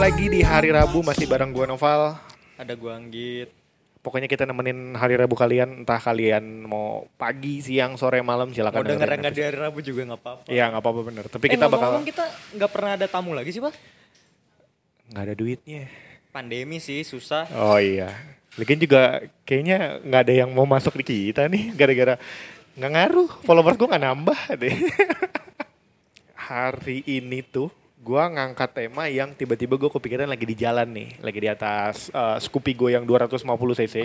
lagi di hari Rabu masih bareng gua Noval. Ada gua Anggit. Pokoknya kita nemenin hari Rabu kalian, entah kalian mau pagi, siang, sore, malam silakan. Mau denger nggak di hari Rabu juga nggak apa-apa. Iya nggak apa-apa bener. Tapi Eh, kita bakal kita nggak pernah ada tamu lagi sih pak? nggak ada duitnya. Pandemi sih susah. Oh iya. Lagian juga kayaknya nggak ada yang mau masuk di kita nih gara-gara nggak ngaruh. Followers gua nggak nambah deh. Hari ini tuh gua ngangkat tema yang tiba-tiba gue kepikiran lagi di jalan nih, lagi di atas eh, Scoopy gue yang 250 cc.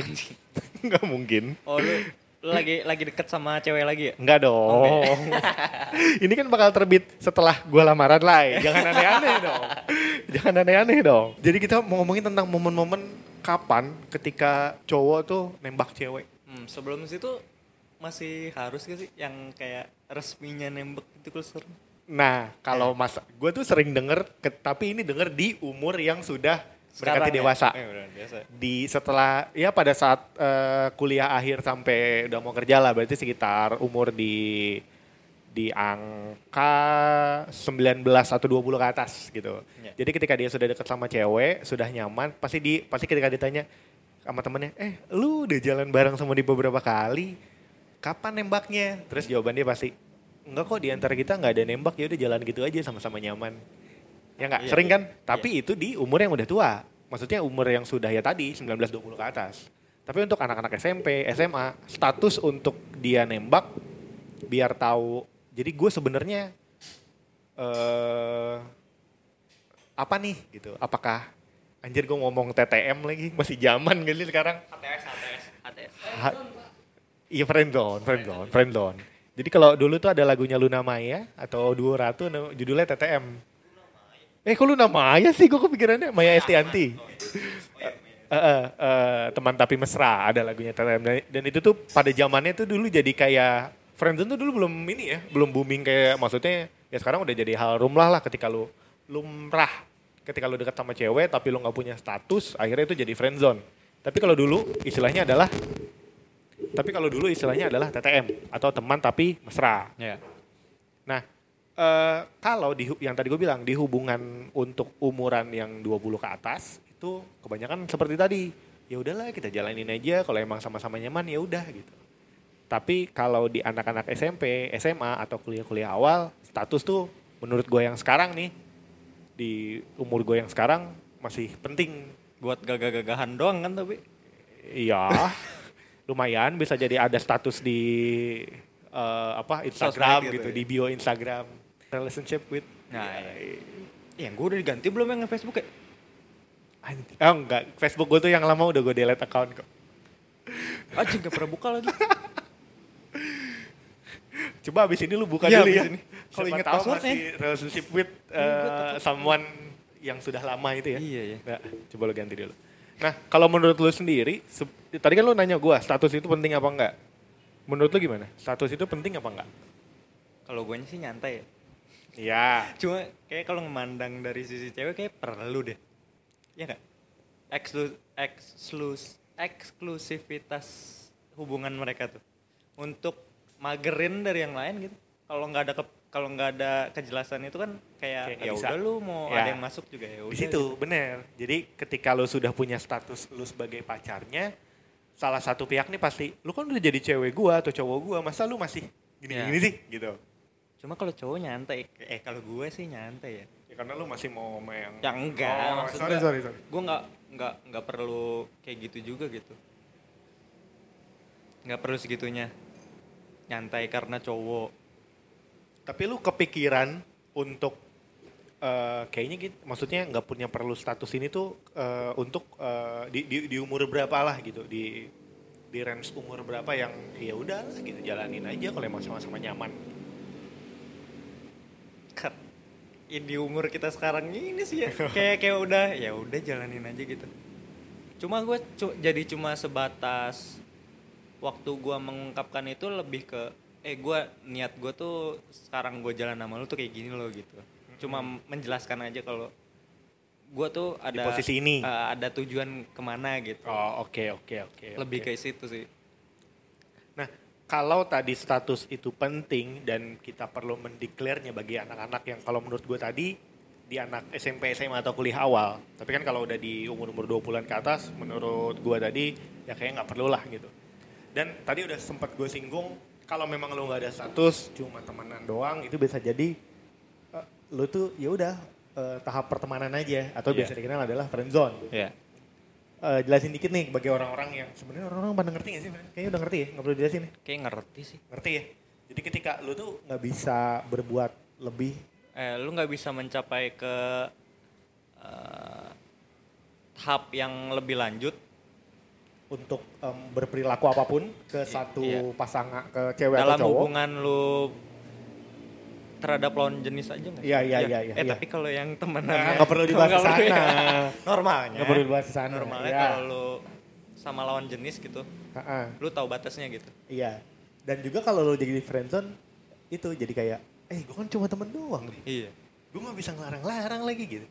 Nggak mungkin. Oh lu, lu lagi lagi deket sama cewek lagi ya? Enggak dong. Ini kan bakal terbit setelah gue lamaran lah. ya. Jangan aneh-aneh dong. Jangan aneh-aneh dong. Jadi kita mau ngomongin tentang momen-momen kapan ketika cowok tuh nembak cewek. Hmm, sebelum situ masih harus gak sih yang kayak resminya nembak itu kalau serem? Nah, kalau mas, gue tuh sering denger, ke- tapi ini denger di umur yang sudah mendekati ya? dewasa. Eh, udah biasa. Di setelah, ya pada saat eh, kuliah akhir sampai udah mau kerja lah, berarti sekitar umur di di angka 19 atau 20 ke atas gitu. Ya. Jadi ketika dia sudah dekat sama cewek, sudah nyaman, pasti di pasti ketika ditanya sama temennya, eh lu udah jalan bareng sama di beberapa kali, kapan nembaknya? Terus jawaban dia pasti, enggak kok di antara kita nggak ada nembak, ya udah jalan gitu aja sama-sama nyaman. Ya enggak, Iya, sering iya. kan? Tapi itu di umur yang udah tua. Maksudnya umur yang sudah ya tadi 19-20 ke atas. Tapi untuk anak-anak SMP, SMA, status untuk dia nembak biar tahu. Jadi gue sebenarnya eh apa nih gitu? Apakah anjir gue ngomong TTM lagi masih zaman sih sekarang? HTS, HTS, HTS. Iya friendzone, friendzone, friendzone. Jadi kalau dulu tuh ada lagunya Luna Maya atau Duo Ratu judulnya TTM. Eh kok Luna Maya sih? Gue kepikirannya Maya Estianti. Eh, eh, eh, teman tapi mesra ada lagunya TTM dan, dan itu tuh pada zamannya tuh dulu jadi kayak friendzone tuh dulu belum ini ya, belum booming kayak maksudnya ya sekarang udah jadi hal rumlah lah ketika lu lumrah ketika lu dekat sama cewek tapi lu nggak punya status akhirnya itu jadi friendzone. Tapi kalau dulu istilahnya adalah tapi kalau dulu istilahnya adalah TTM atau teman tapi mesra. Ya. Nah, eh, kalau di yang tadi gue bilang di hubungan untuk umuran yang 20 ke atas itu kebanyakan seperti tadi. Ya udahlah kita jalanin aja kalau emang sama-sama nyaman ya udah gitu. Tapi kalau di anak-anak SMP, SMA atau kuliah-kuliah awal, status tuh menurut gue yang sekarang nih di umur gue yang sekarang masih penting. Buat gagah-gagahan doang kan tapi. Iya. lumayan bisa jadi ada status di eh, apa Instagram gitu, gitu ya. di bio Instagram relationship with Nah, iya. Yang gue udah diganti belum yang Facebook ya? Oh enggak, Facebook gue tuh yang lama udah gue delete account kok. Anjing gak pernah buka lagi. Coba abis ini lu buka Iya, dulu ya. ini. Kalau inget tahu passwordnya. masih relationship with takut. someone yang sudah lama itu ya. Iya, iya. Nah, coba lu ganti dulu. Nah, kalau menurut lu sendiri, se- tadi kan lu nanya gua, status itu penting apa enggak? Menurut lu gimana? Status itu penting apa enggak? Kalau gue sih nyantai ya. Iya. Cuma kayak kalau memandang dari sisi cewek kayak perlu deh. Iya nggak? Eksklu ekslus eksklusivitas hubungan mereka tuh untuk magerin dari yang lain gitu. Kalau nggak ada ke- kalau nggak ada kejelasan itu kan Kayak kayak ya udah lu mau Ya. ada yang masuk juga ya udah. Di situ, bener. Jadi ketika lu sudah punya status lu sebagai pacarnya, salah satu pihak nih pasti, lu kan udah jadi cewek gua atau cowok gua, masa lu masih gini-gini Ya. sih? Gitu. Cuma kalau cowok nyantai, eh kalau gue sih nyantai ya. Ya karena lu masih mau sama yang... Ya enggak, Oh, maksud sorry, gua- sorry, sorry. Gue nggak nggak nggak perlu kayak gitu juga gitu. Nggak perlu segitunya. Nyantai karena cowok. Tapi lu kepikiran untuk eh, kayaknya gitu, maksudnya nggak punya perlu status ini tuh eh, untuk eh, di, di, di umur berapa lah gitu, di di range umur berapa yang ya udah gitu jalanin aja kalau emang sama-sama nyaman. Ya di umur kita sekarang ini sih ya kayak kayak udah ya udah jalanin aja gitu. Cuma gue jadi cuma sebatas waktu gue mengungkapkan itu lebih ke eh gue niat gue tuh sekarang gue jalan sama lu tuh kayak gini loh gitu. Cuma menjelaskan aja kalau gue tuh Di ada posisi ini. eh, ada tujuan ke mana gitu. Oh oke oke oke. lebih oke. kayak situ sih. Nah, kalau tadi status itu penting dan kita perlu mendeklarnya bagi anak-anak yang kalau menurut gue tadi di anak SMP, SMA atau kuliah awal. Tapi kan kalau udah di umur-umur 20-an ke atas, menurut gua tadi ya kayaknya nggak perlu lah gitu. Dan tadi udah sempat gue singgung, kalau memang lu nggak ada status, cuma temenan doang, itu bisa jadi lu tuh ya udah eh, tahap pertemanan aja atau Iya. biasa dikenal adalah friendzone. Iya. Eh, jelasin dikit nih bagi orang-orang yang sebenarnya orang-orang pada ngerti gak sih? Kayaknya udah ngerti ya, nggak perlu jelasin ya. Kayak ngerti sih. Ngerti ya? Jadi ketika lu tuh nggak bisa berbuat lebih Eh, lu nggak bisa mencapai ke eh, tahap yang lebih lanjut untuk em, berperilaku apa pun ke satu iya. pasangan ke cewek dalam atau cowok. hubungan lu terhadap lawan jenis aja nggak? Iya, iya, Ya. iya, iya, Eh iya. tapi kalau yang temenan Nah, ya, nggak perlu dibahas sana. ya. Normalnya. Nggak perlu dibahas sana, Normalnya iya. kalau lu sama lawan jenis gitu, lu tahu batasnya gitu. iya. Dan juga kalau lu jadi friendzone itu jadi kayak, eh gue kan cuma temen doang nih. Iya. Gue nggak bisa ngelarang-larang lagi gitu.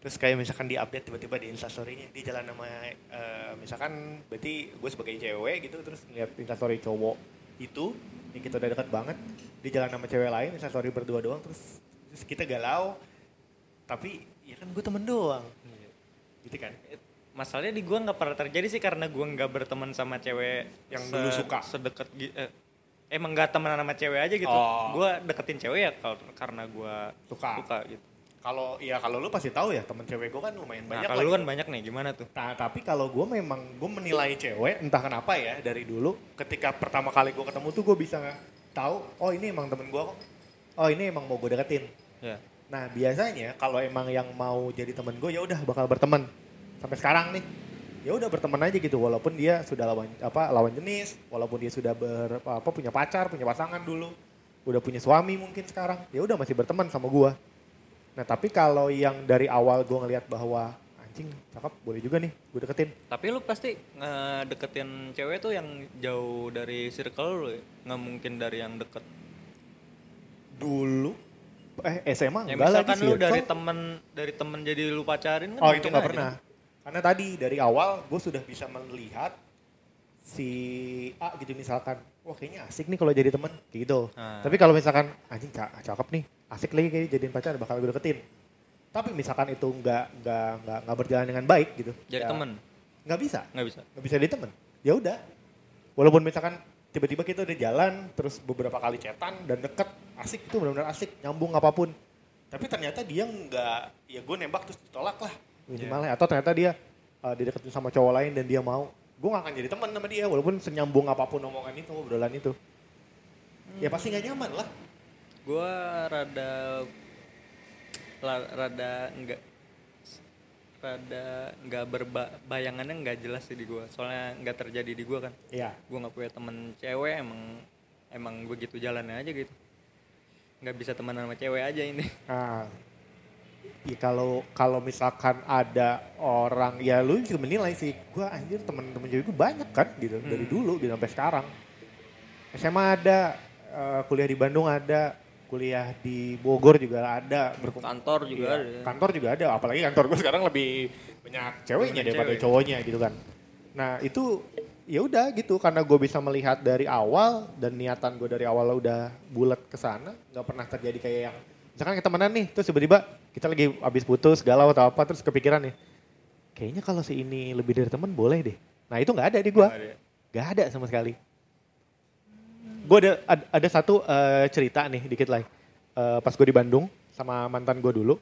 Terus kayak misalkan di update tiba-tiba di instastorynya di jalan sama eh, misalkan berarti gue sebagai cewek gitu terus ngeliat instastory cowok itu yang kita udah dekat banget di jalan sama cewek lain instastory berdua doang terus terus kita galau tapi ya kan gue temen doang gitu kan Masalahnya di gua nggak pernah terjadi sih karena gua nggak berteman sama cewek Yang dulu suka. sedekat eh, emang nggak temenan sama cewek aja gitu. Oh. Gua deketin cewek ya kalau karena gua Suka. suka gitu. kalau ya kalau lu pasti tahu ya temen cewek gue kan lumayan Nah, banyak kalau lu kan gitu. banyak nih gimana tuh? Nah, tapi kalau gue memang gue menilai cewek entah kenapa ya dari dulu ketika pertama kali gue ketemu tuh gue bisa tahu oh ini emang temen gue kok. Oh ini emang mau gue deketin. Ya. nah biasanya kalau emang yang mau jadi temen gue ya udah bakal berteman. Sampai sekarang nih ya udah berteman aja gitu walaupun dia sudah lawan apa lawan jenis walaupun dia sudah ber apa punya pacar punya pasangan dulu udah punya suami mungkin sekarang ya udah masih berteman sama gue nah tapi kalau yang dari awal gue ngelihat bahwa anjing cakep boleh juga nih gue deketin Tapi lu pasti ngedeketin cewek tuh yang jauh dari circle lu ya? Nggak mungkin dari yang deket. dulu eh SMA Ya enggak lagi misalkan lu circle. dari temen dari temen jadi lu pacarin kan Oh mungkin itu nggak pernah. Karena tadi dari awal gue sudah bisa melihat si A gitu misalkan, wah kayaknya asik nih kalau jadi kayak gitu. Ah. Tapi kalau misalkan anjing ca- cakep nih, asik lagi kayak jadiin pacar bakal gue deketin. Tapi misalkan itu nggak nggak nggak nggak berjalan dengan baik gitu. Jadi ya temen Nggak bisa, nggak bisa. nggak bisa jadi teman. Ya udah. Walaupun misalkan tiba-tiba kita udah jalan, terus beberapa kali chatan dan deket, asik itu benar-benar asik, nyambung apa pun. Tapi ternyata dia nggak, ya gue nembak terus ditolak lah minimalnya. Atau ternyata dia uh, dideketin sama cowok lain dan dia mau, gue gak akan jadi teman sama dia walaupun senyambung apa pun omongan itu, obrolan itu. Ya pasti nggak nyaman lah. Gua rada rada enggak rada nggak berba bayangannya nggak jelas sih di gua. Soalnya nggak terjadi di gua kan. Iya. gua nggak punya temen cewek emang emang begitu jalannya aja gitu. Nggak bisa temenan sama cewek aja ini. Nah, ya kalau kalau misalkan ada orang ya lu juga menilai sih. Gue anjir temen-temen cewek gue banyak kan gitu dari Hmm. dulu gitu sampai sekarang. SMA ada eh, kuliah di Bandung ada kuliah di Bogor juga ada. Berkum- kantor juga Iya, ada. kantor juga ada. Apalagi kantor gue sekarang lebih banyak ceweknya daripada cewek. cowoknya gitu kan. Nah itu ya udah gitu. Karena gue bisa melihat dari awal dan niatan gue dari awal udah bulat ke sana nggak pernah terjadi kayak yang misalkan kita temenan nih terus tiba-tiba kita lagi habis putus galau atau apa terus kepikiran nih kayaknya kalau si ini lebih dari temen boleh deh. Nah itu nggak ada di gue Nggak ada. ada sama sekali gue ada ad- ada satu eh, cerita nih dikit lah Eh, pas gue di Bandung sama mantan gue dulu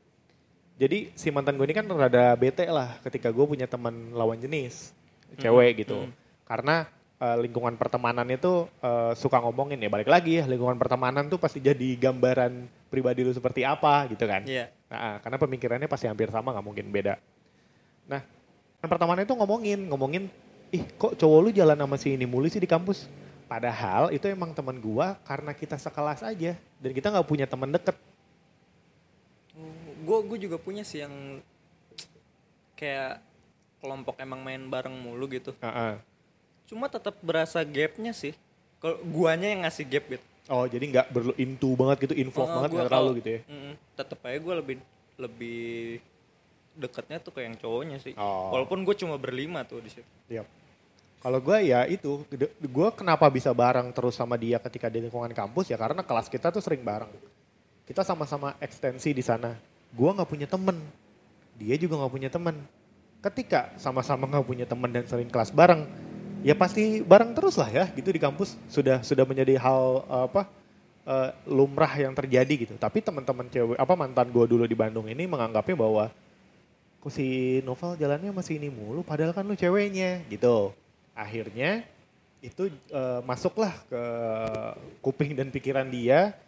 jadi si mantan gue ini kan rada bete lah ketika gue punya teman lawan jenis cewek gitu hmm. karena eh, lingkungan pertemanan itu eh, suka ngomongin ya balik lagi ya lingkungan pertemanan tuh pasti jadi gambaran pribadi lu seperti apa gitu kan iya Nah, karena pemikirannya pasti hampir sama nggak mungkin beda. Nah, pertama itu ngomongin, ngomongin, ih kok cowok lu jalan sama si ini mulu sih di kampus? Padahal itu emang teman gua karena kita sekelas aja dan kita nggak punya teman deket. gue gue juga punya sih yang kayak kelompok emang main bareng mulu gitu Heeh. cuma tetap berasa gapnya sih kalau guanya yang ngasih gap gitu Oh jadi nggak berlu into banget gitu, involve Oh, banget nggak terlalu gitu ya? Mm-mm. tetep aja gue lebih lebih deketnya tuh ke yang cowoknya sih Oh. walaupun gue cuma berlima tuh di situ Iya. Kalau gua ya itu, gua kenapa bisa bareng terus sama dia ketika di lingkungan kampus ya karena kelas kita tuh sering bareng. Kita sama-sama ekstensi di sana. gua nggak punya temen, dia juga nggak punya temen. Ketika sama-sama nggak punya temen dan sering kelas bareng, ya pasti bareng terus lah ya gitu di kampus sudah sudah menjadi hal apa eh, lumrah yang terjadi gitu. Tapi teman-teman cewek apa mantan gua dulu di Bandung ini menganggapnya bahwa kok si Novel jalannya masih ini mulu padahal kan lu ceweknya gitu. Akhirnya itu eh, masuklah ke kuping dan pikiran dia.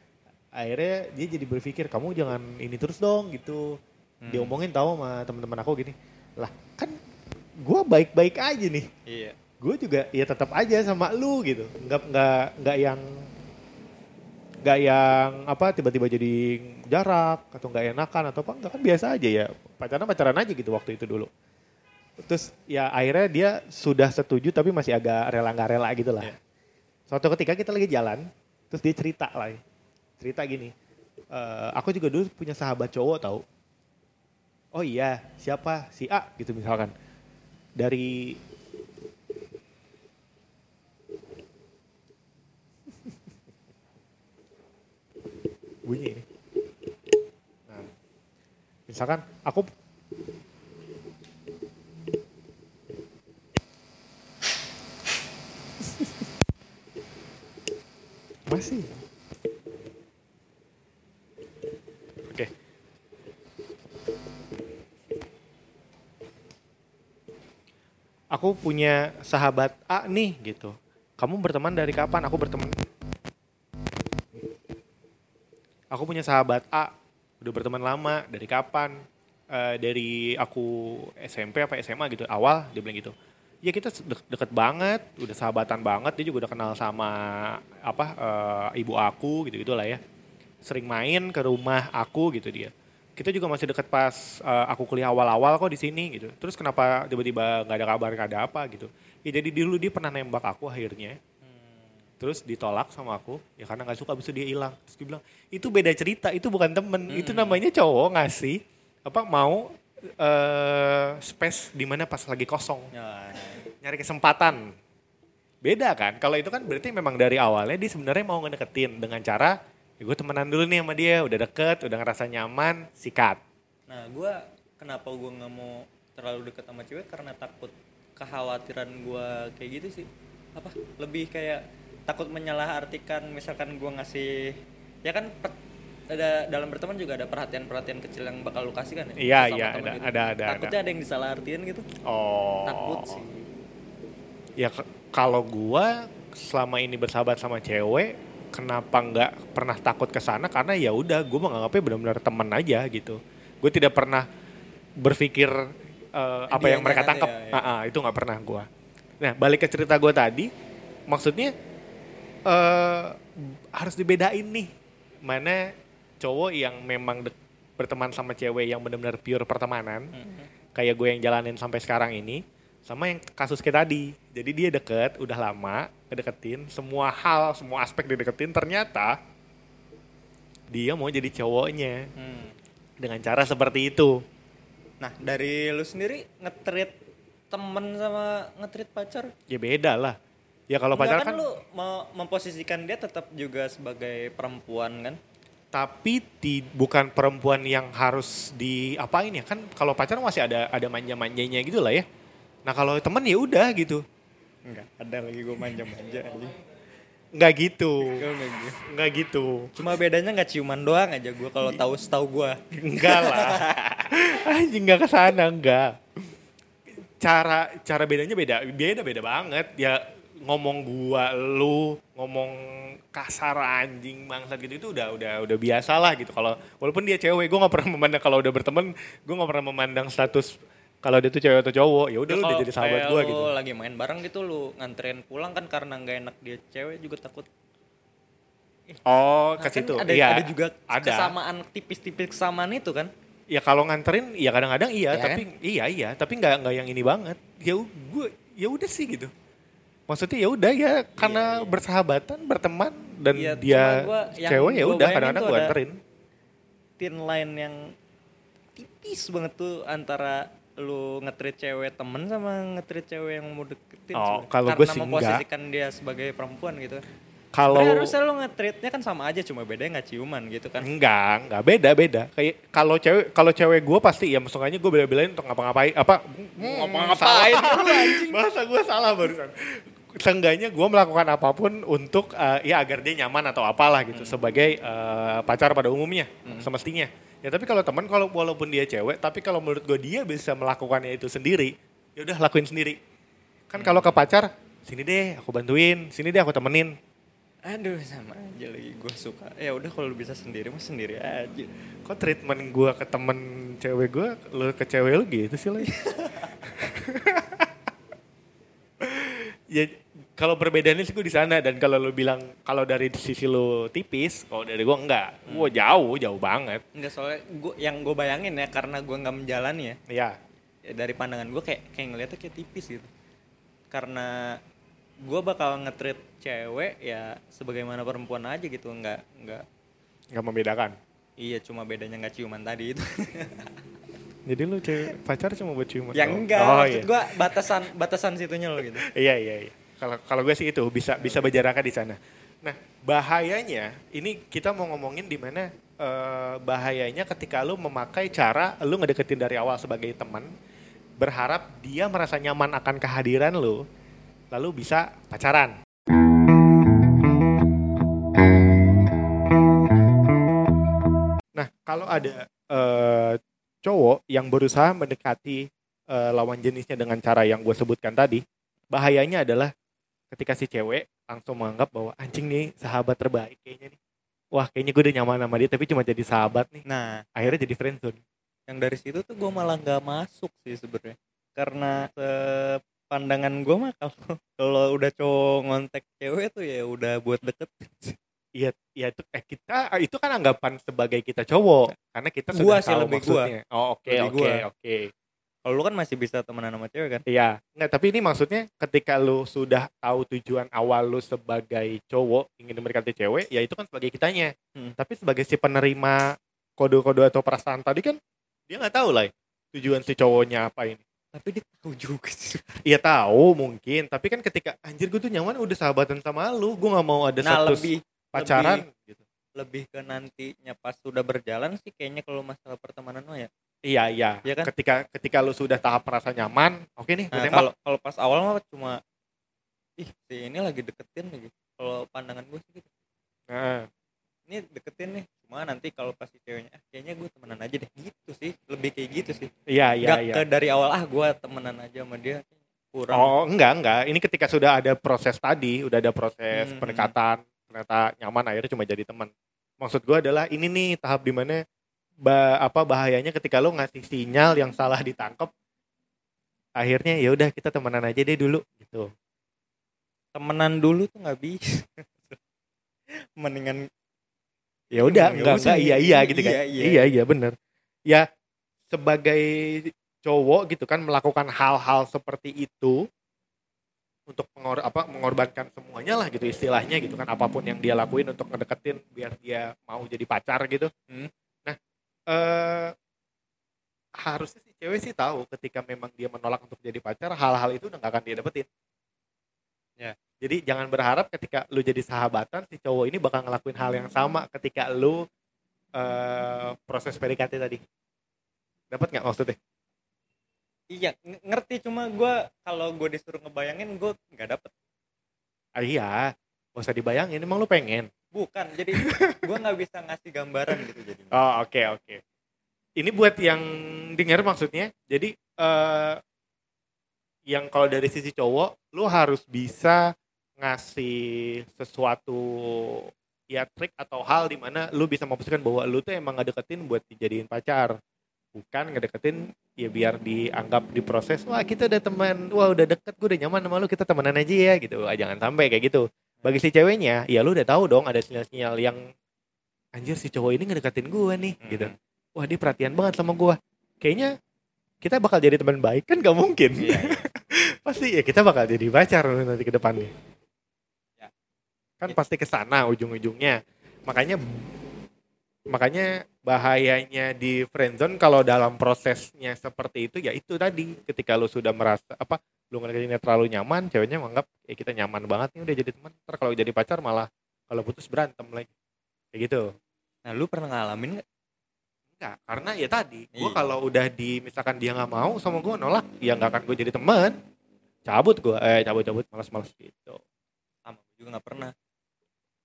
Akhirnya dia jadi berpikir kamu jangan ini terus dong gitu. Hmm. Diomongin tahu sama teman-teman aku gini. Lah kan gua baik-baik aja nih Iya. gue juga ya tetap aja sama lu gitu nggak nggak nggak yang nggak yang apa tiba-tiba jadi jarak atau nggak enakan atau apa nggak kan biasa aja ya pacaran pacaran aja gitu waktu itu dulu terus ya akhirnya dia sudah setuju tapi masih agak rela nggak rela gitu lah. Iya. suatu ketika kita lagi jalan terus dia cerita lah cerita gini "Eh, aku juga dulu punya sahabat cowok tahu oh iya siapa? Si A gitu misalkan. Dari bunyi ini. Nah, misalkan aku masih. Oke. Aku punya sahabat A nih gitu. Kamu berteman dari kapan? Aku berteman aku punya sahabat A udah berteman lama dari kapan Eh, dari aku SMP apa SMA gitu awal dia bilang gitu ya kita de- deket banget udah sahabatan banget dia juga udah kenal sama apa eh, ibu aku gitu gitulah ya. Sering main ke rumah aku gitu dia. Kita juga masih deket pas eh, aku kuliah awal-awal kok di sini gitu. Terus kenapa tiba-tiba nggak ada kabar nggak ada apa gitu. Ya jadi dulu dia pernah nembak aku akhirnya. Terus ditolak sama aku ya karena nggak suka bisa dia hilang. Terus dia bilang itu beda cerita itu bukan temen itu namanya cowok ngasih apa mau eh space di mana pas lagi kosong. Ya, nyari kesempatan beda kan kalau itu kan berarti memang dari awalnya dia sebenarnya mau ngedeketin dengan cara ya gue temenan dulu nih sama dia udah deket udah ngerasa nyaman sikat Nah, gua kenapa gua nggak mau terlalu deket sama cewek karena takut kekhawatiran gua kayak gitu sih. Apa? Lebih kayak takut menyalahartikan misalkan gua ngasih ya kan ada dalam berteman juga ada perhatian-perhatian kecil yang bakal lu kasih kan ya? Iya, iya, ada- gitu. ada- ada- Takutnya ada yang disalahartiin gitu. oh Takut sih. Ya kalau gua selama ini bersahabat sama cewek kenapa nggak pernah takut ke sana karena ya udah gua menganggapnya benar-benar teman aja gitu gue tidak pernah berpikir eh, apa yang mereka tangkap ya, ya. Itu nggak pernah gua nah balik ke cerita gua tadi maksudnya eh harus dibedain nih mana cowok yang memang dek- berteman sama cewek yang benar-benar pure pertemanan Mhm. kayak gue yang jalanin sampai sekarang ini sama yang kasus kayak tadi. Jadi dia deket udah lama ngedeketin semua hal semua aspek dideketin ternyata dia mau jadi cowoknya. Hmm. dengan cara seperti itu. Nah, dari lu sendiri ngetrit temen sama ngetrit pacar? Ya beda lah. Ya kalau Enggak pacaran kan, lu mau memposisikan dia tetap juga sebagai perempuan kan? tapi ti- bukan perempuan yang harus diapain ya. Kan kalau pacaran masih ada ada manja-manjanya gitu lah ya nah kalau temen ya udah gitu Enggak, ada lagi gue manja-manja gitu enggak gitu. nggak gitu Cuma bedanya nggak ciuman doang aja gue kalau tahu setahu gue. Enggak lah. Anjing enggak ke sana, enggak. Cara cara bedanya beda. Beda beda banget. Ya ngomong gua lu, ngomong kasar anjing bangsat gitu itu udah udah udah biasa lah gitu. Kalau walaupun dia cewek, gua nggak pernah memandang kalau udah berteman, gua nggak pernah memandang status kalau dia tuh cewek atau cowok. Ya udah lu udah jadi sahabat lu gitu. lagi main bareng gitu lu nganterin pulang kan karena nggak enak dia cewek juga takut. Oh, Nah, ke kan situ. ada, Iya, ada juga ada. kesamaan tipis-tipis kesamaan itu kan? Ya kalau nganterin ya kadang-kadang iya, Ya tapi iya iya, tapi nggak nggak yang ini banget. Ya gua ya udah sih gitu. Maksudnya ya udah ya karena bersahabatan, berteman dan Iya, dia cuma gua- cewek ya udah kadang-kadang tuh gua ada- anterin. Thin line yang tipis banget tuh antara lu ngetrit cewek temen sama ngetrit cewek yang mau deketin Oh, kalau Karena gua sih memposisikan dia sebagai perempuan gitu kan. kalau harusnya lo nge-treatnya kan sama aja cuma bedanya nggak ciuman gitu kan. enggak enggak beda beda kayak kalau cewek kalau cewek gue pasti ya maksudnya gue bela-belain untuk ngapa-ngapain apa ngapa-ngapain lu, anjing. bahasa gue salah barusan seenggaknya gue melakukan apa pun untuk eh, ya agar dia nyaman atau apalah gitu sebagai eh, pacar pada umumnya semestinya. Ya tapi kalau teman kalau walaupun dia cewek tapi kalau menurut gue dia bisa melakukannya itu sendiri ya udah lakuin sendiri. Kan kalau ke pacar sini deh aku bantuin sini deh aku temenin. Aduh sama aja lagi gue suka. Ya udah kalau lu bisa sendiri mah sendiri aja. kok treatment gue ke temen cewek gue lu ke cewek lu gitu sih lagi ya kalau perbedaannya sih gue di sana. Dan kalau lu bilang kalau dari sisi lu tipis kalau dari gue enggak. Gue jauh jauh banget. Enggak soalnya gua yang gue bayangin ya karena gue nggak menjalani ya, ya ya dari pandangan gue kayak kayak ngeliatnya kayak tipis gitu. Karena gue bakal nge-treat cewek ya sebagaimana perempuan aja gitu. Nggak nggak nggak membedakan. Iya cuma bedanya nggak ciuman tadi itu jadi lu cewek pacar cuma buat ciuman ya enggak oh, maksud iya. gue batasan batasan situnya lo gitu. Iya iya iya. Kalau kalau gue sih itu bisa bisa berjaraknya di sana. Nah bahayanya ini kita mau ngomongin di mana eh, bahayanya ketika lu memakai cara lu ngedeketin dari awal sebagai teman berharap dia merasa nyaman akan kehadiran lu lalu bisa pacaran. Nah kalau ada eh, cowok yang berusaha mendekati eh, lawan jenisnya dengan cara yang gue sebutkan tadi bahayanya adalah ketika si cewek langsung menganggap bahwa anjing nih sahabat terbaik kayaknya nih. Wah kayaknya gue udah nyaman sama dia tapi cuma jadi sahabat nih. Nah. Akhirnya jadi friendzone. Yang dari situ tuh gue malah nggak masuk sih sebenarnya. Karena pandangan gue mah kalau kalau udah cowok ngontek cewek tuh ya udah buat deket iya iya itu eh kita itu kan anggapan sebagai kita cowok karena kita sudah Gua sih tahu lebih maksudnya oh oke oke gua. oke kalau lu kan masih bisa temenan sama cewek kan Iya, nggak tapi ini maksudnya ketika lu sudah tahu tujuan awal lu sebagai cowok ingin mendekati cewek, ya itu kan sebagai kitanya. Hmm. Tapi sebagai si penerima kode-kode atau perasaan tadi kan dia nggak tahu lah tujuan si cowoknya apa ini. tapi dia tahu juga sih Iya tahu mungkin, tapi kan ketika anjir gue tuh nyaman udah sahabatan sama lu, gue nggak mau ada nah status lebih pacaran gitu. lebih ke nantinya pas sudah berjalan sih kayaknya kalau masalah pertemanan mah ya Iya iya. Iya kan? Ketika ketika lu sudah tahap merasa nyaman, oke nih, nah kalau kalau pas awal mah cuma ih si ini lagi deketin lagi kalau pandangan gue sih gitu Nah, ini deketin nih cuma nanti kalau pas si ceweknya ah, kayaknya gue temenan aja deh gitu sih lebih kayak gitu sih iya iya iya. ke dari awal ah gue temenan aja sama dia kurang Oh enggak enggak, ini ketika sudah ada proses tadi, udah ada proses Hmm. pendekatan, ternyata nyaman akhirnya cuma jadi teman. Maksud gua adalah ini nih tahap di mana ba apa bahayanya ketika lo ngasih sinyal yang salah ditangkap, akhirnya ya udah kita temenan aja deh dulu gitu. temenan dulu tuh nggak bisa mendingan Ya udah Ya enggak usah, enggak iya iya iya, gitu kan. iya, iya. Iya iya bener. Ya sebagai cowok gitu kan melakukan hal-hal seperti itu untuk mengor apa mengorbankan semuanya lah gitu istilahnya gitu kan apa pun yang dia lakuin untuk ngedeketin biar dia mau jadi pacar gitu. Hmm. Nah, eh harusnya si cewek sih tahu ketika memang dia menolak untuk jadi pacar hal-hal itu udah gak akan dia dapetin. Ya. Jadi jangan berharap ketika lu jadi sahabatan si cowok ini bakal ngelakuin hal yang sama ketika lu eh proses PDKT tadi. Dapat nggak maksudnya? Iya ng- ngerti cuma gue kalau gue disuruh ngebayangin gue nggak dapet Ah, iya, gak usah dibayangin. Emang lu pengen? bukan jadi gue nggak bisa ngasih gambaran gitu jadi Oh oke oke. Ini buat yang dengar maksudnya. Jadi eh yang kalau dari sisi cowok, lu harus bisa ngasih sesuatu ya trik atau hal di mana lu bisa memutuskan bahwa lu tuh emang ngedeketin buat dijadiin pacar. Bukan ngedeketin ya biar dianggap diproses, wah kita udah teman, wah udah deket, gue udah nyaman sama lu, kita temenan aja ya gitu. Ah, jangan sampai kayak gitu. Bagi si ceweknya, ya lu udah tahu dong ada sinyal-sinyal yang anjir si cowok ini ngedeketin gue nih Hmm. gitu. Wah dia perhatian banget sama gue. Kayaknya kita bakal jadi teman baik kan gak mungkin. iya, iya. pasti ya kita bakal jadi pacar nanti ke depannya. Ya. Kan pasti ke sana ujung-ujungnya. Makanya makanya bahayanya di friendzone kalau dalam prosesnya seperti itu ya itu tadi. Ketika lu sudah merasa apa lu ngedeketinnya terlalu nyaman ceweknya menganggap ya kita nyaman banget nih udah jadi teman ntar kalau jadi pacar malah kalau putus berantem lagi. Kayak gitu. Nah lu pernah ngalamin nggak? Enggak karena ya tadi gue Iya. kalau udah di misalkan dia nggak mau sama gue nolak ya nggak akan gue jadi teman cabut gue eh cabut cabut malas malas gitu. Sama gue juga nggak pernah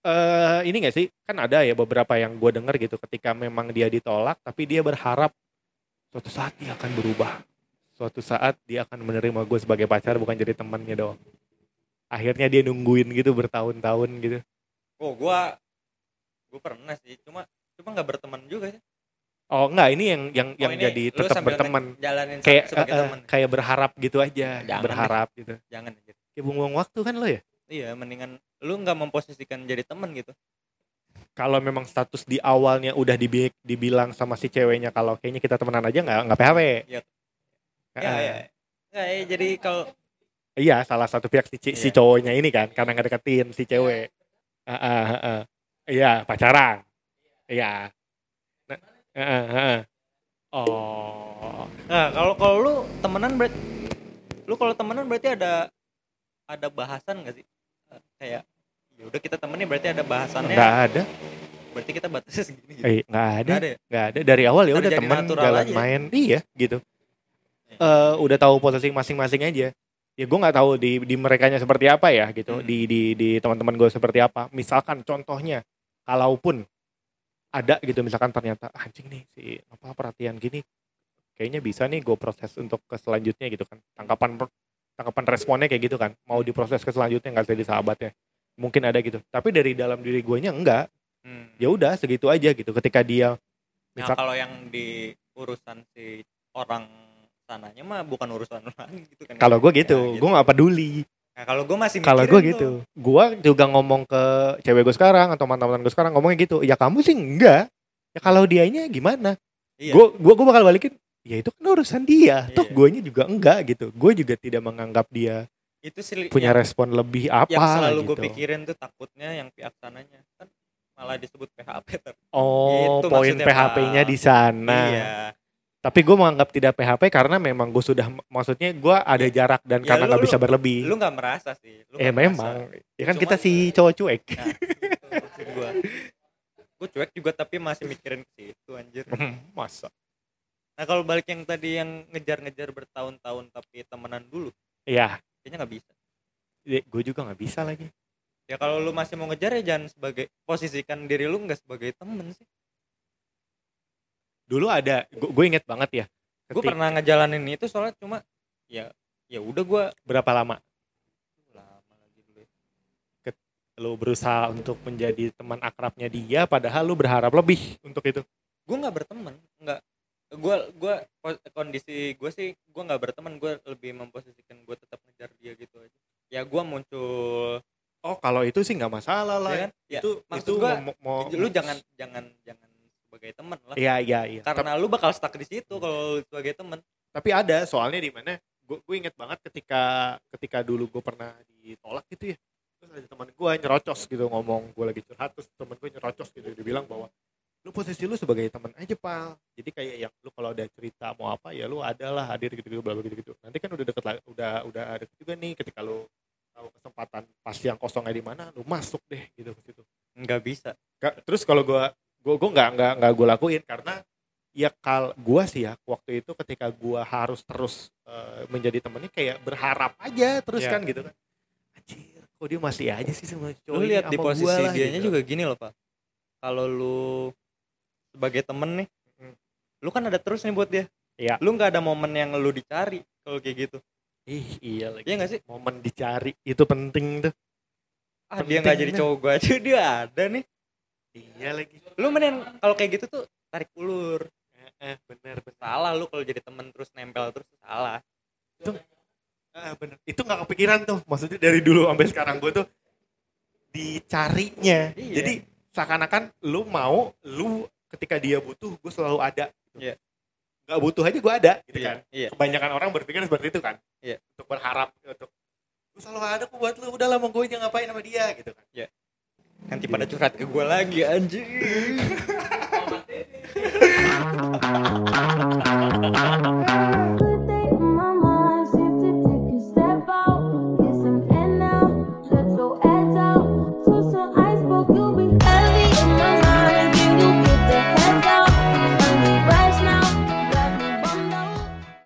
eh ini gak sih? Kan ada ya beberapa yang gue denger gitu ketika memang dia ditolak tapi dia berharap suatu saat dia akan berubah. Suatu saat dia akan menerima gue sebagai pacar bukan jadi temannya doang. Akhirnya dia nungguin gitu bertahun-tahun gitu. Oh gua gua pernah sih cuma cuma nggak berteman juga sih. Oh enggak ini yang yang Oh, yang ini jadi tetap berteman. jalanin kayak teman. kayak berharap gitu aja Jangan berharap gitu. Jangan anjir. kayak buang-buang waktu kan lo ya? Iya mendingan lu nggak memposisikan jadi teman gitu kalau memang status di awalnya udah dibi- dibilang sama si ceweknya kalau kayaknya kita temenan aja nggak nggak PHP Iya. Ya, ya. Nggak, ya, jadi kalau Iya, salah satu pihak si, si Iya. cowoknya ini kan karena ngedeketin si cewek. Ah, ah, ah, ah. Iya, pacaran. Iya. Nah, ah, ah, ah. Oh, nah kalau kalau lu temenan berarti lu kalau temenan berarti ada ada bahasan nggak sih kayak ya udah kita temenin berarti ada bahasannya nggak ada. berarti kita batasnya segini gitu Eh, nggak ada. Nggak ada ya? Nggak ada. Dari awal ya udah teman natural jalan aja. main. Iya, gitu. Eh, udah tahu posisi masing-masing aja. Ya gue nggak tahu di di merekanya seperti apa ya gitu. Hmm. Di di di teman-teman gue seperti apa. Misalkan contohnya, kalaupun ada gitu misalkan ternyata "Ah, anjing nih si apa perhatian gini kayaknya bisa nih gue proses untuk ke selanjutnya gitu kan tangkapan tangkapan responnya kayak gitu kan mau diproses ke selanjutnya nggak jadi sahabatnya mungkin ada gitu. Tapi dari dalam diri gue nya enggak. Hmm. ya udah segitu aja gitu. Ketika dia Nah, misal kalau yang di urusan si orang sananya mah bukan urusan lu gitu kan. kalau gue Ya, gitu. gue nggak peduli. Nah, kalau gue masih kalau gue gitu. Gue juga ngomong ke cewek gue sekarang atau mantan-mantan gue sekarang ngomongnya gitu. Ya kamu sih enggak. Ya kalau dianya gimana? Iya. gue gue gue bakal balikin ya itu kan urusan dia. Toh Iya. guanya juga enggak gitu. Gue juga tidak menganggap dia itu sih punya yang, respon lebih apa yang selalu gitu gue pikirin tuh takutnya yang pihak sananya kan malah disebut PHP ter. oh Itu poin PHP-nya di sana Iya. tapi gue menganggap tidak PHP karena memang gue sudah maksudnya gue ada jarak dan Ya, karena nggak bisa berlebih Lu nggak merasa sih. Lu eh nggak merasa. memang ya kan Cuma- kita si cowok cuek Nah, itu maksud gue. Gue cuek juga tapi masih mikirin ke situ anjir. masa Nah kalau balik yang tadi yang ngejar-ngejar bertahun-tahun tapi temenan dulu, ya kayaknya nggak bisa. gue juga nggak bisa lagi Ya kalau lu masih mau ngejar ya jangan sebagai posisikan diri lu nggak sebagai temen sih. dulu ada gue inget banget ya Gue pernah ngejalanin itu soalnya cuma ya ya udah gue berapa lama lama lagi dulu. ya. lu berusaha untuk menjadi teman akrabnya dia padahal lu berharap lebih untuk itu Gue nggak berteman, nggak. Gue po- kondisi gue sih gue nggak berteman, gue lebih memposisikan gue tetap dia gitu aja. Ya gue muncul, oh kalau itu sih nggak masalah lah ya kan? Ya, itu maksud itu gua, mau, mau lu jangan jangan jangan sebagai teman lah. iya iya iya Karena lu bakal stuck di situ kalau sebagai teman. tapi ada soalnya di mana gue gue inget banget ketika ketika dulu gue pernah ditolak gitu ya terus ada teman gue nyerocos gitu ngomong gue lagi curhat terus teman gue nyerocos gitu dia bilang bahwa lu posisi lu sebagai teman aja pal jadi kayak yang lu kalau ada cerita mau apa ya lu adalah hadir gitu gitu bla gitu gitu nanti kan udah deket lah udah udah ada juga nih ketika lu tahu kesempatan pas yang kosongnya di mana lu masuk deh gitu ke situ Nggak bisa. Terus kalau gue gue gue nggak nggak nggak gue lakuin karena ya kal gue sih ya waktu itu ketika gue harus terus eh, menjadi temennya kayak berharap aja terus Iya. kan gitu kan anjir kok dia masih aja sih sama cowok Lu lihat di gua posisi dianya gitu. juga gini loh pak. Kalau lu sebagai temen nih, Hmm. lu kan ada terus nih buat dia. Iya. Lu nggak ada momen yang lu dicari kalau kayak gitu. ih iya lagi Iya nggak sih? momen dicari itu penting tuh Ah dia nggak Penting jadi cowok gua aja dia ada nih. iya lagi Lu mending kalau kayak gitu tuh tarik ulur. eh, eh bener bener Salah lu kalau jadi temen terus nempel terus salah. ah, bener itu nggak kepikiran tuh maksudnya dari dulu sampai sekarang gue tuh dicarinya Iya. jadi seakan-akan lu mau lu ketika dia butuh gue selalu ada gitu. yeah. nggak butuh aja gue ada gitu yeah. kan yeah. kebanyakan orang berpikir seperti itu kan yeah. untuk berharap untuk gue selalu ada gue buat lu udah lama gue aja ngapain sama dia gitu kan yeah. nanti pada curhat ke gue lagi anjing